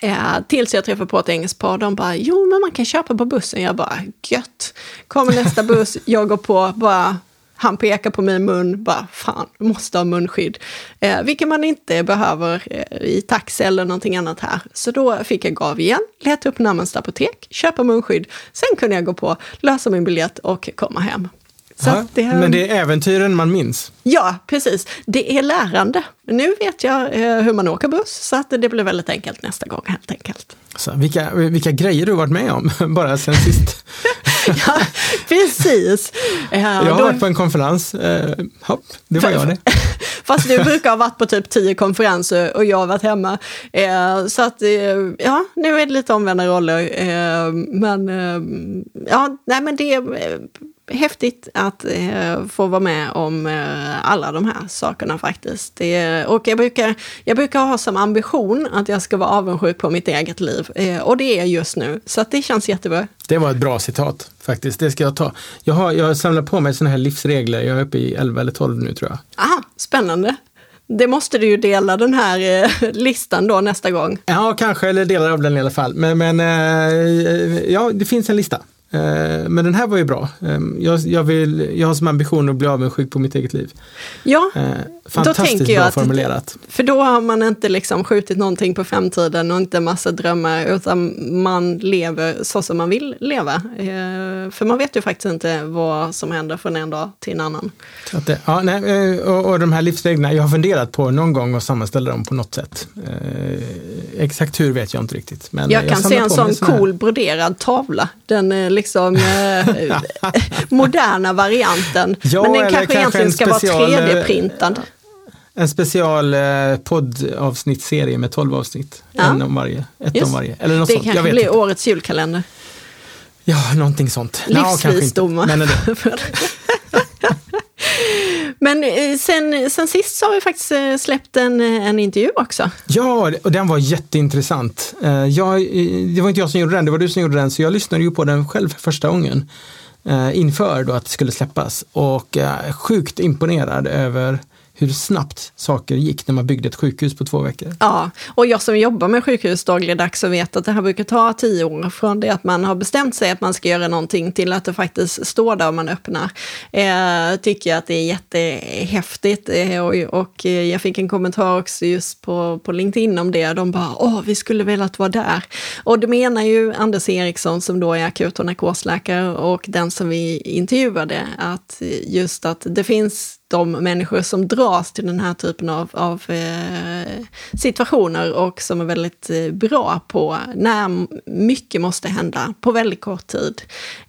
Eh, tills jag träffade på ett engelskt par, de bara, jo men man kan köpa på bussen. Jag bara, gött. Kommer nästa buss, jag går på, bara, han pekar på min mun, bara fan, du måste ha munskydd. Eh, vilket man inte behöver eh, i taxi eller någonting annat här. Så då fick jag gav igen, leta upp närmaste apotek, köpa munskydd. Sen kunde jag gå på, lösa min biljett och komma hem. Ja, det, men det är äventyren man minns? Ja, precis. Det är lärande. Nu vet jag eh, hur man åker buss, så att det blir väldigt enkelt nästa gång helt enkelt. Så, vilka, vilka grejer du varit med om, bara sen sist. ja, precis. Uh, jag har då... varit på en konferens, uh, hopp, det var jag det. Fast du brukar ha varit på typ tio konferenser och jag har varit hemma. Uh, så att, ja, nu är det lite omvända roller. men ja, nej men det häftigt att eh, få vara med om eh, alla de här sakerna faktiskt. Det, och jag brukar, jag brukar ha som ambition att jag ska vara avundsjuk på mitt eget liv. Eh, och det är jag just nu. Så det känns jättebra. Det var ett bra citat faktiskt. Det ska jag ta. Jag har, jag har samlat på mig sådana här livsregler. Jag är uppe i 11 eller 12 nu tror jag. Aha, spännande. Det måste du ju dela den här eh, listan då nästa gång. Ja, kanske, eller delar av den i alla fall. Men, men eh, ja, det finns en lista. Eh, men den här var ju bra. Ehm, jag, jag, vill, jag har som ambition att bli avundsjuk på mitt eget liv. Ja, eh, Fantastiskt bra att, formulerat. För då har man inte liksom skjutit någonting på framtiden och inte massa drömmar, utan man lever så som man vill leva. Eh, för man vet ju faktiskt inte vad som händer från en dag till en annan. Det, ja, nej, och, och de här livsreglerna, jag har funderat på någon gång att sammanställa dem på något sätt. exakt hur vet jag inte riktigt. Men jag kan se en sån cool broderad tavla. Den liksom eh, moderna varianten. Ja, Men den kanske, kanske egentligen ska special, vara 3D-printad. En special eh, poddavsnittsserie med 12 avsnitt. Ja. En om varje. Ett Just. om varje. Eller något det sånt. kanske blir inte. årets julkalender. Ja, någonting sånt. Livsvisdomar. No, Men Men eh, sen, sen sist så har vi faktiskt eh, släppt en, eh, en intervju också. Ja, och den var jätteintressant. Jag, det var inte jag som gjorde den, det var du som gjorde den, så jag lyssnade ju på den själv för första gången inför då att det skulle släppas och sjukt imponerad över hur snabbt saker gick när man byggde ett sjukhus på två veckor. Ja, och jag som jobbar med sjukhus dagligdags och vet att det här brukar ta tio år från det att man har bestämt sig att man ska göra någonting till att det faktiskt står där och man öppnar. Eh, tycker jag att det är jättehäftigt eh, och, och jag fick en kommentar också just på, på LinkedIn om det. De bara, åh, vi skulle velat vara där. Och det menar ju Anders Eriksson som då är akut och narkosläkare och den som vi intervjuade, att just att det finns de människor som dras till den här typen av, av eh, situationer och som är väldigt eh, bra på när mycket måste hända på väldigt kort tid.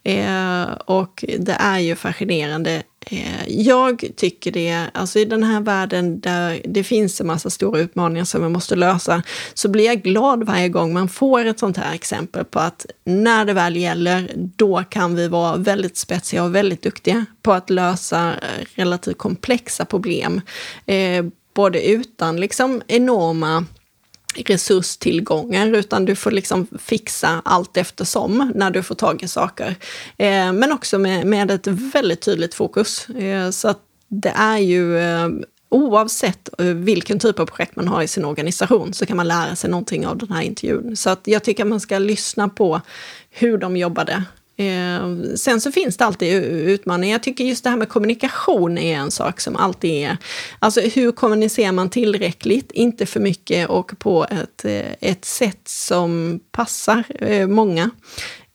Eh, och det är ju fascinerande Eh, jag tycker det, alltså i den här världen där det finns en massa stora utmaningar som vi måste lösa, så blir jag glad varje gång man får ett sånt här exempel på att när det väl gäller, då kan vi vara väldigt spetsiga och väldigt duktiga på att lösa eh, relativt komplexa problem. Eh, både utan liksom enorma resurstillgångar, utan du får liksom fixa allt eftersom när du får tag i saker. Eh, men också med, med ett väldigt tydligt fokus. Eh, så att det är ju eh, oavsett eh, vilken typ av projekt man har i sin organisation så kan man lära sig någonting av den här intervjun. Så att jag tycker att man ska lyssna på hur de jobbade Eh, sen så finns det alltid utmaningar. Jag tycker just det här med kommunikation är en sak som alltid är... Alltså hur kommunicerar man tillräckligt, inte för mycket och på ett, eh, ett sätt som passar eh, många.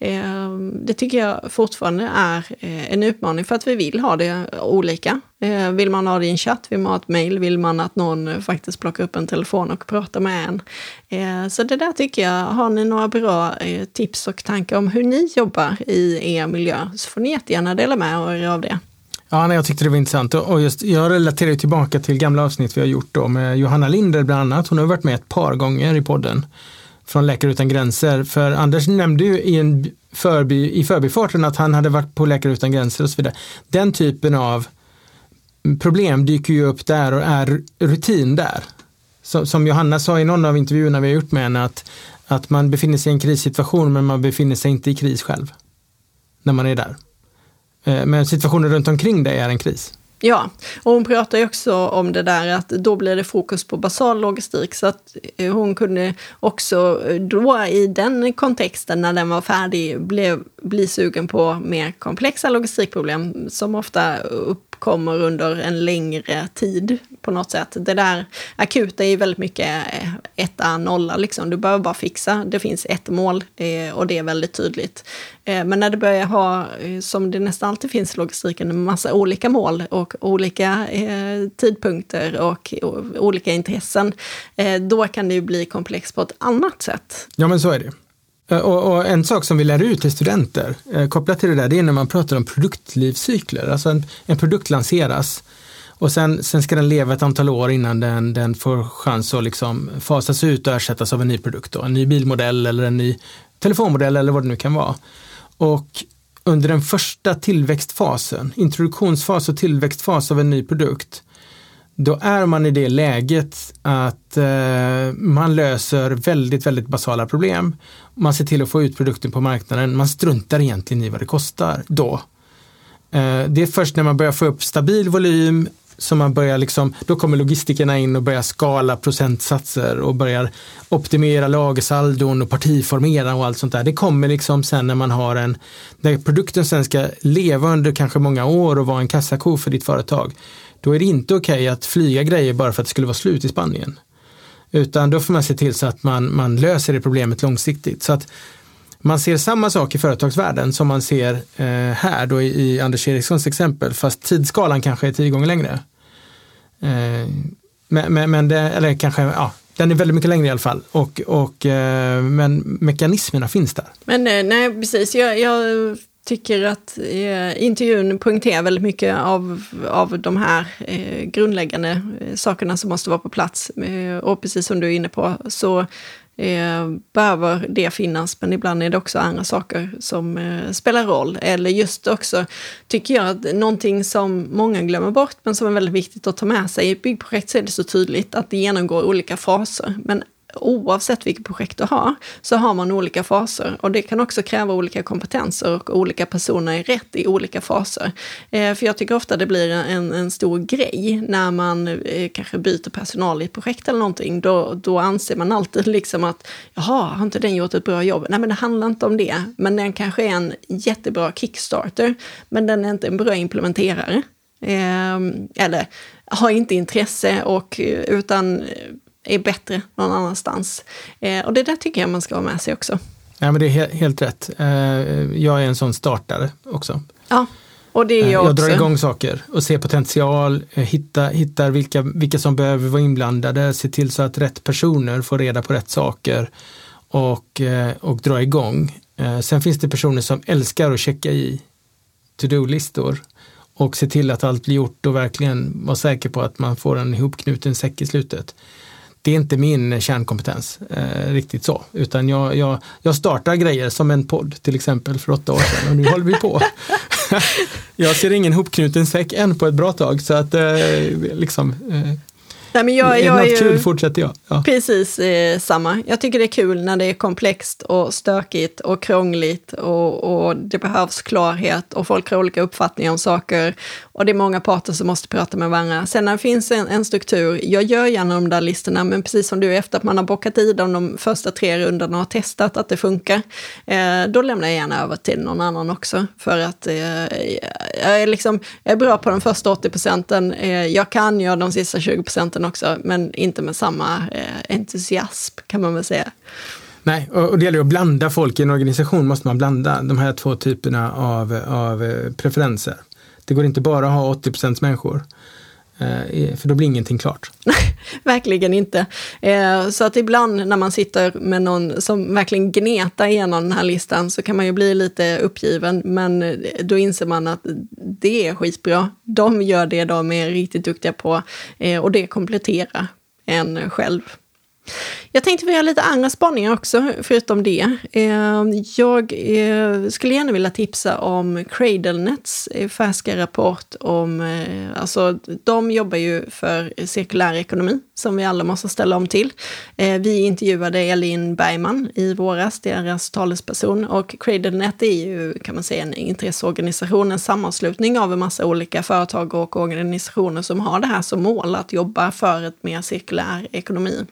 Ehm, det tycker jag fortfarande är eh, en utmaning för att vi vill ha det olika. Ehm, vill man ha det i en chatt, vill man ha ett mejl, vill man att någon eh, faktiskt plockar upp en telefon och pratar med en. Ehm, så det där tycker jag, har ni några bra eh, tips och tankar om hur ni jobbar i er miljö så får ni jättegärna dela med er av det. Ja, nej, jag tyckte det var intressant och just, jag relaterar tillbaka till gamla avsnitt vi har gjort då med Johanna Linder bland annat. Hon har varit med ett par gånger i podden från Läkare Utan Gränser. För Anders nämnde ju i, en förbi, i förbifarten att han hade varit på Läkare Utan Gränser och så vidare. Den typen av problem dyker ju upp där och är rutin där. Som, som Johanna sa i någon av intervjuerna vi har gjort med henne att, att man befinner sig i en krissituation men man befinner sig inte i kris själv. När man är där. Eh, men situationen runt omkring dig är en kris. Ja, och hon pratar ju också om det där att då blir det fokus på basal logistik. Så att eh, hon kunde också eh, då i den kontexten när den var färdig blev, bli sugen på mer komplexa logistikproblem som ofta upp, uppkommer under en längre tid på något sätt. Det där akuta är ju väldigt mycket eh, etta, nolla liksom. Du behöver bara fixa. Det finns ett mål eh, och det är väldigt tydligt. Eh, men när det börjar ha, eh, som det nästan alltid finns i logistiken, en massa olika mål och olika eh, tidpunkter och olika intressen, då kan det ju bli komplext på ett annat sätt. Ja, men så är det. Eh, och, och, en sak som vi lär ut till studenter eh, kopplat till det där, det är när man pratar om produktlivscykler. Alltså en, en produkt lanseras och sen, sen ska den leva ett antal år innan den, den får chans att liksom fasas ut och ersättas av en ny produkt. Då. En ny bilmodell eller en ny telefonmodell eller vad det nu kan vara. Och under den första tillväxtfasen, introduktionsfas och tillväxtfas av en ny produkt, då är man i det läget att eh, man löser väldigt, väldigt basala problem. Man ser till att få ut produkten på marknaden. Man struntar egentligen i vad det kostar då. Eh, det är först när man börjar få upp stabil volym som man börjar liksom, då kommer logistikerna in och börjar skala procentsatser och börjar optimera lagersaldon och partiformera och allt sånt där. Det kommer liksom sen när man har en, när produkten sen ska leva under kanske många år och vara en kassako för ditt företag då är det inte okej okay att flyga grejer bara för att det skulle vara slut i Spanien. Utan då får man se till så att man, man löser det problemet långsiktigt. Så att man ser samma sak i företagsvärlden som man ser eh, här då i, i Anders Erikssons exempel, fast tidsskalan kanske är tio gånger längre. Eh, men, men, men det, eller kanske, ja, den är väldigt mycket längre i alla fall. Och, och, eh, men mekanismerna finns där. Men eh, nej, precis. Jag, jag tycker att eh, intervjun poängterar väldigt mycket av, av de här eh, grundläggande eh, sakerna som måste vara på plats. Eh, och precis som du är inne på så eh, behöver det finnas, men ibland är det också andra saker som eh, spelar roll. Eller just också, tycker jag, att någonting som många glömmer bort, men som är väldigt viktigt att ta med sig. I ett byggprojekt så är det så tydligt att det genomgår olika faser, men oavsett vilket projekt du har, så har man olika faser. Och det kan också kräva olika kompetenser och olika personer är rätt i olika faser. Eh, för jag tycker ofta det blir en, en stor grej när man eh, kanske byter personal i ett projekt eller någonting. Då, då anser man alltid liksom att, jaha, har inte den gjort ett bra jobb? Nej, men det handlar inte om det. Men den kanske är en jättebra kickstarter, men den är inte en bra implementerare. Eh, eller har inte intresse och eh, utan är bättre någon annanstans. Eh, och det där tycker jag man ska ha med sig också. Ja, men det är helt, helt rätt. Eh, jag är en sån startare också. Ja, och det är jag, jag också. Jag drar igång saker och ser potential, eh, hitta, hittar vilka, vilka som behöver vara inblandade, se till så att rätt personer får reda på rätt saker och, eh, och dra igång. Eh, sen finns det personer som älskar att checka i to-do-listor och se till att allt blir gjort och verkligen vara säker på att man får en ihopknuten säck i slutet det är inte min kärnkompetens eh, riktigt så, utan jag, jag, jag startar grejer som en podd till exempel för åtta år sedan och nu håller vi på. jag ser ingen hopknuten säck än på ett bra tag så att eh, liksom eh, Nej, men jag, jag är ju kul fortsätter jag. Ja. Precis eh, samma. Jag tycker det är kul när det är komplext och stökigt och krångligt och, och, det behövs klarhet och folk har olika uppfattningar om saker och det är många parter som måste prata med varandra. Sen när det finns en, en struktur, jag gör gärna de där listorna, men precis som du, efter att man har bockat i dem de första tre rundorna och har testat att det funkar, eh, då lämnar jag gärna över till någon annan också. För att eh, jag, är liksom, jag är bra på de första 80 procenten, eh, jag kan göra de sista 20 procenten också, men inte med samma eh, entusiasm kan man väl säga. Nej, och det gäller att blanda folk i en organisation, måste man blanda de här två typerna av, av eh, preferenser. Det går inte bara att ha 80% människor. Eh, för då blir ingenting klart. verkligen inte. Eh, så att ibland när man sitter med någon som verkligen gnetar igenom den här listan så kan man ju bli lite uppgiven, men eh, då inser man att det är skitbra. De gör det de är riktigt duktiga på och det kompletterar en själv. Jag tänkte vi har lite andra spaningar också, förutom det. Eh, jag eh, skulle gärna vilja tipsa om CradleNets eh, färska rapport om, alltså de jobbar ju för cirkulär ekonomi, som vi alla måste ställa om till. Vi intervjuade Elin Bergman i våras, deras talesperson, och CradleNet är ju, kan man säga, en intresseorganisation, en sammanslutning av en massa olika företag och organisationer som har det här som mål, att jobba för ett mer cirkulär ekonomi.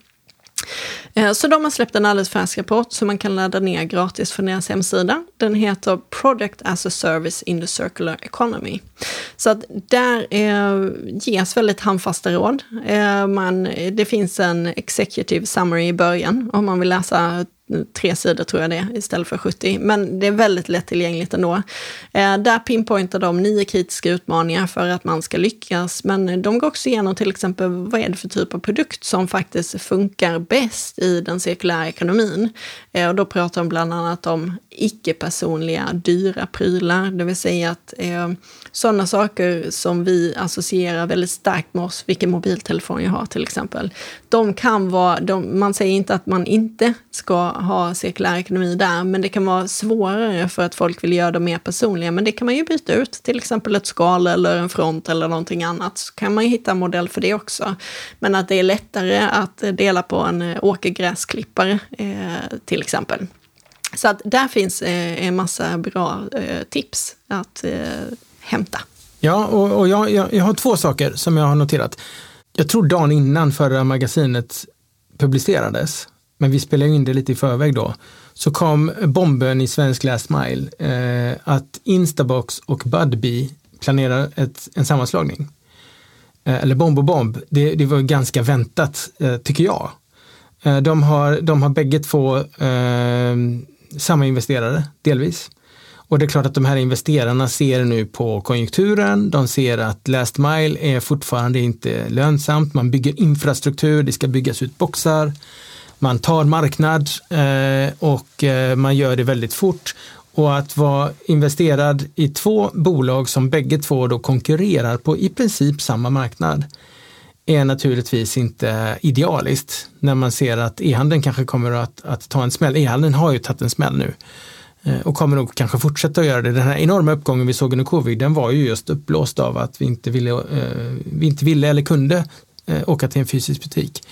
Eh, så de har släppt en alldeles färsk rapport som man kan ladda ner gratis från deras hemsida. Den heter Product as a Service in the Circular Economy. Så att där eh, ges väldigt handfasta råd. Eh, man, det finns en executive summary i början om man vill läsa tre sidor tror jag det är, istället för 70. Men det är väldigt lättillgängligt ändå. Eh, där pinpointar de nio kritiska utmaningar för att man ska lyckas. Men de går också igenom till exempel vad är det för typ av produkt som faktiskt funkar bäst i den cirkulära ekonomin. Eh, och då pratar de bland annat om icke-personliga dyra prylar, det vill säga att eh, sådana saker som vi associerar väldigt starkt med oss, vilken mobiltelefon jag har till exempel, de kan vara, de, man säger inte att man inte ska ha cirkulär ekonomi där, men det kan vara svårare för att folk vill göra dem mer personliga, men det kan man ju byta ut, till exempel ett skal eller en front eller någonting annat, så kan man ju hitta en modell för det också. Men att det är lättare att dela på en eh, åkergräsklippare eh, till exempel. Så att där finns eh, en massa bra eh, tips att eh, hämta. Ja, och, och jag, jag, jag, har två saker som jag har noterat. Jag tror dagen innan förra magasinet publicerades, men vi spelade in det lite i förväg då, så kom bomben i svensk last mile eh, att Instabox och Budbee planerar ett, en sammanslagning. Eh, eller bomb och bomb, det, det var ganska väntat eh, tycker jag. Eh, de, har, de har bägge två eh, samma investerare, delvis. Och det är klart att de här investerarna ser nu på konjunkturen, de ser att last mile är fortfarande inte lönsamt, man bygger infrastruktur, det ska byggas ut boxar, man tar marknad eh, och eh, man gör det väldigt fort. Och att vara investerad i två bolag som bägge två då konkurrerar på i princip samma marknad är naturligtvis inte idealiskt när man ser att e-handeln kanske kommer att, att ta en smäll. E-handeln har ju tagit en smäll nu Eh, och kommer nog kanske fortsätta att göra det. Den här enorma uppgången vi såg under covid, den var ju just uppblåst av att vi inte ville, eh, vi inte ville eller kunde eh, åka till en fysisk butik.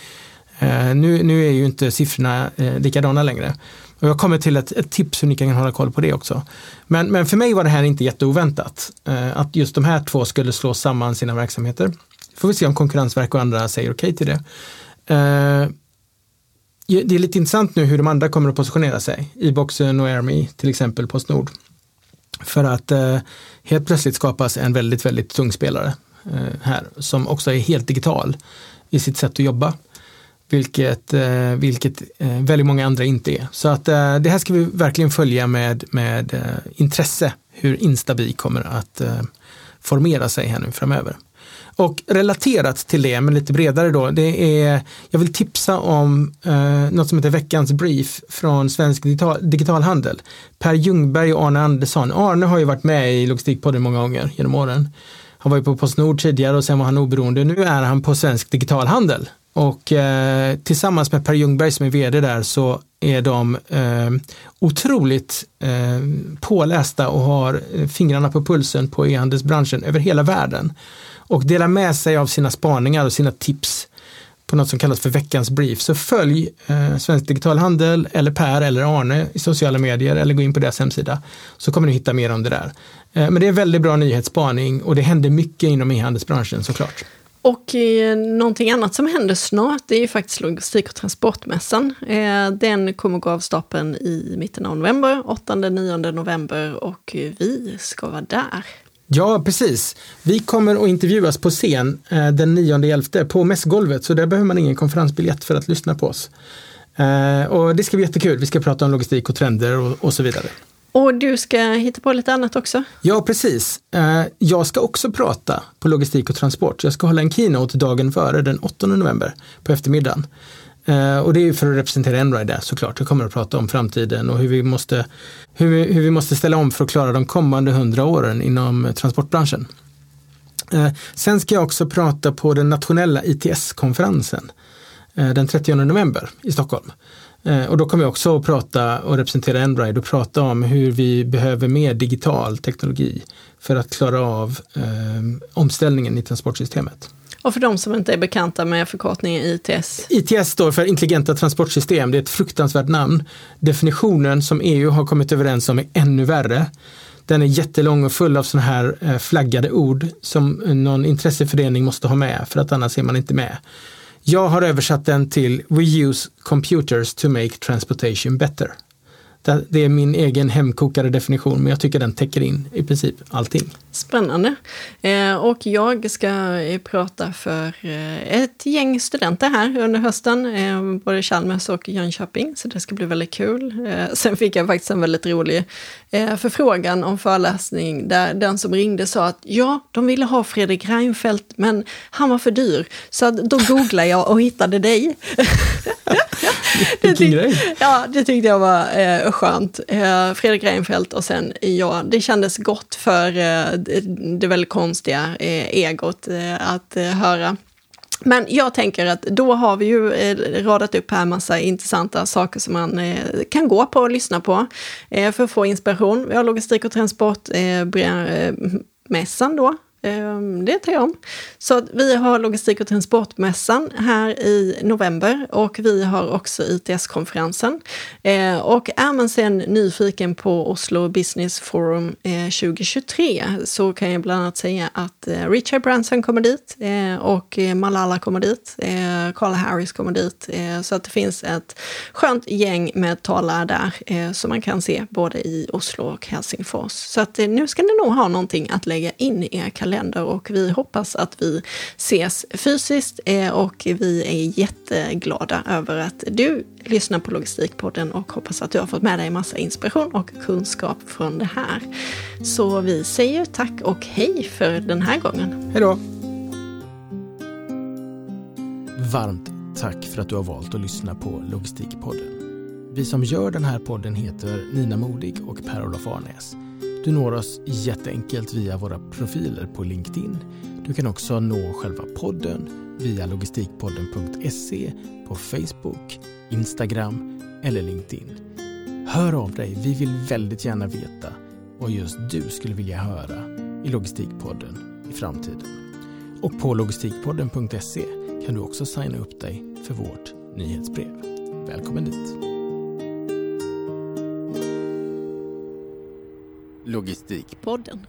Nu, nu är ju inte siffrorna likadana längre. Och jag kommer till ett, ett, tips hur ni kan hålla koll på det också. Men, men för mig var det här inte jätteoväntat. Att just de här två skulle slå samman sina verksamheter. Får vi se om Konkurrensverket och andra säger okej okay till det. Det är lite intressant nu hur de andra kommer att positionera sig. E-boxen och Airme, till exempel Postnord. För att eh, helt plötsligt skapas en väldigt, väldigt tung spelare eh, här som också är helt digital i sitt sätt att jobba. Vilket, eh, vilket eh, väldigt många andra inte är. Så att eh, det här ska vi verkligen följa med, med intresse hur Instabi kommer att formera sig här nu framöver. Och relaterat till det, men lite bredare då, det är, jag vill tipsa om eh, något som heter Veckans Brief från Svensk digital, Digitalhandel. Per Ljungberg och Arne Andersson. Arne har ju varit med i Logistikpodden många gånger genom åren. Han var ju på Postnord tidigare och sen var han oberoende. Nu är han på Svensk Digitalhandel. Och eh, tillsammans med Per Ljungberg som är vd där så är de eh, otroligt eh, pålästa och har eh, fingrarna på pulsen på e-handelsbranschen över hela världen och delar med sig av sina spaningar och sina tips på något som kallas för veckans brief. Så följ eh, Svensk Digital Handel eller Per eller Arne i sociala medier eller gå in på deras hemsida så kommer ni hitta mer om det där. Eh, men det är väldigt bra nyhetsspaning och det händer mycket inom e-handelsbranschen såklart. Och eh, någonting annat som händer snart det är ju faktiskt logistik och transportmässan. Eh, den kommer gå av stapeln i mitten av november, 8-9 november och eh, vi ska vara där. Ja, precis. Vi kommer att intervjuas på scen eh, den 9-11 på mässgolvet, så där behöver man ingen konferensbiljett för att lyssna på oss. Eh, och det ska bli jättekul. Vi ska prata om logistik och trender och, och så vidare. Och du ska hitta på lite annat också? Ja, precis. Eh, jag ska också prata på logistik och transport. Jag ska hålla en keynote dagen före, den 8 november på eftermiddagen. Eh, och det är för att representera Enride såklart. Jag kommer att prata om framtiden och hur vi, måste, hur, vi, hur vi måste ställa om för att klara de kommande hundra åren inom eh, transportbranschen. Eh, sen ska jag också prata på den nationella ITS-konferensen den 30 november i Stockholm. Och då kommer jag också att prata och representera Enride och prata om hur vi behöver mer digital teknologi för att klara av omställningen i transportsystemet. Och för de som inte är bekanta med förkortningen ITS? ITS står för intelligenta transportsystem. Det är ett fruktansvärt namn. Definitionen som EU har kommit överens om är ännu värre. Den är jättelång och full av sådana här eh, flaggade ord som någon intresseförening måste ha med för att annars är man inte med. Jag har översatt den till We use computers to make transportation better. Det är min egen hemkokade definition, men jag tycker den täcker in i princip allting. Spännande. Eh, och jag ska eh, prata för eh, ett gäng studenter här under hösten, både Chalmers och Jönköping, så det ska bli väldigt kul. Sen fick jag faktiskt en väldigt rolig förfrågan om föreläsning, där den som ringde sa att ja, de ville ha Fredrik Reinfeldt, men han var för dyr. Så då googlade jag och hittade dig. det tyck, ja, det tyckte jag var eh, skönt. Fredrik Reinfeldt och sen ja, det kändes gott för det väldigt konstiga eh, egot eh, att eh, höra. Men jag tänker att då har vi ju radat upp här massa intressanta saker som man kan gå på och lyssna på för att få inspiration. Vi har logistik och transport, mässan då, Ehm, det tar jag om. Så vi har logistik och transportmässan här i november och vi har också ITS-konferensen. Ehm, och är man sen nyfiken på Oslo Business Forum eh, 2023 så kan jag bland annat säga att eh, Richard Branson kommer dit eh, och Malala kommer dit. Carla Harris kommer dit. Så att det finns ett skönt gäng med talare där som man kan se både i Oslo och Helsingfors. Så att nu ska ni nog ha någonting att lägga in i er kalender kalender och vi hoppas att vi ses fysiskt eh, och vi är jätteglada över att du lyssnar på Logistikpodden och hoppas att du har fått med dig massa inspiration och kunskap från det här. Så vi säger tack och hej för den här gången. Hej då! Varmt tack för att du har valt att lyssna på Logistikpodden. Vi som gör den här podden heter Nina Modig och Per-Olof Arnäs. Du når oss jätteenkelt via våra profiler på LinkedIn. Du kan också nå själva podden via logistikpodden.se på Facebook, Instagram eller LinkedIn. Hör av dig, vi vill väldigt gärna veta vad just du skulle vilja höra i Logistikpodden i framtiden. Och på logistikpodden.se kan du också signa upp dig för vårt nyhetsbrev. Välkommen dit! Logistikpodden.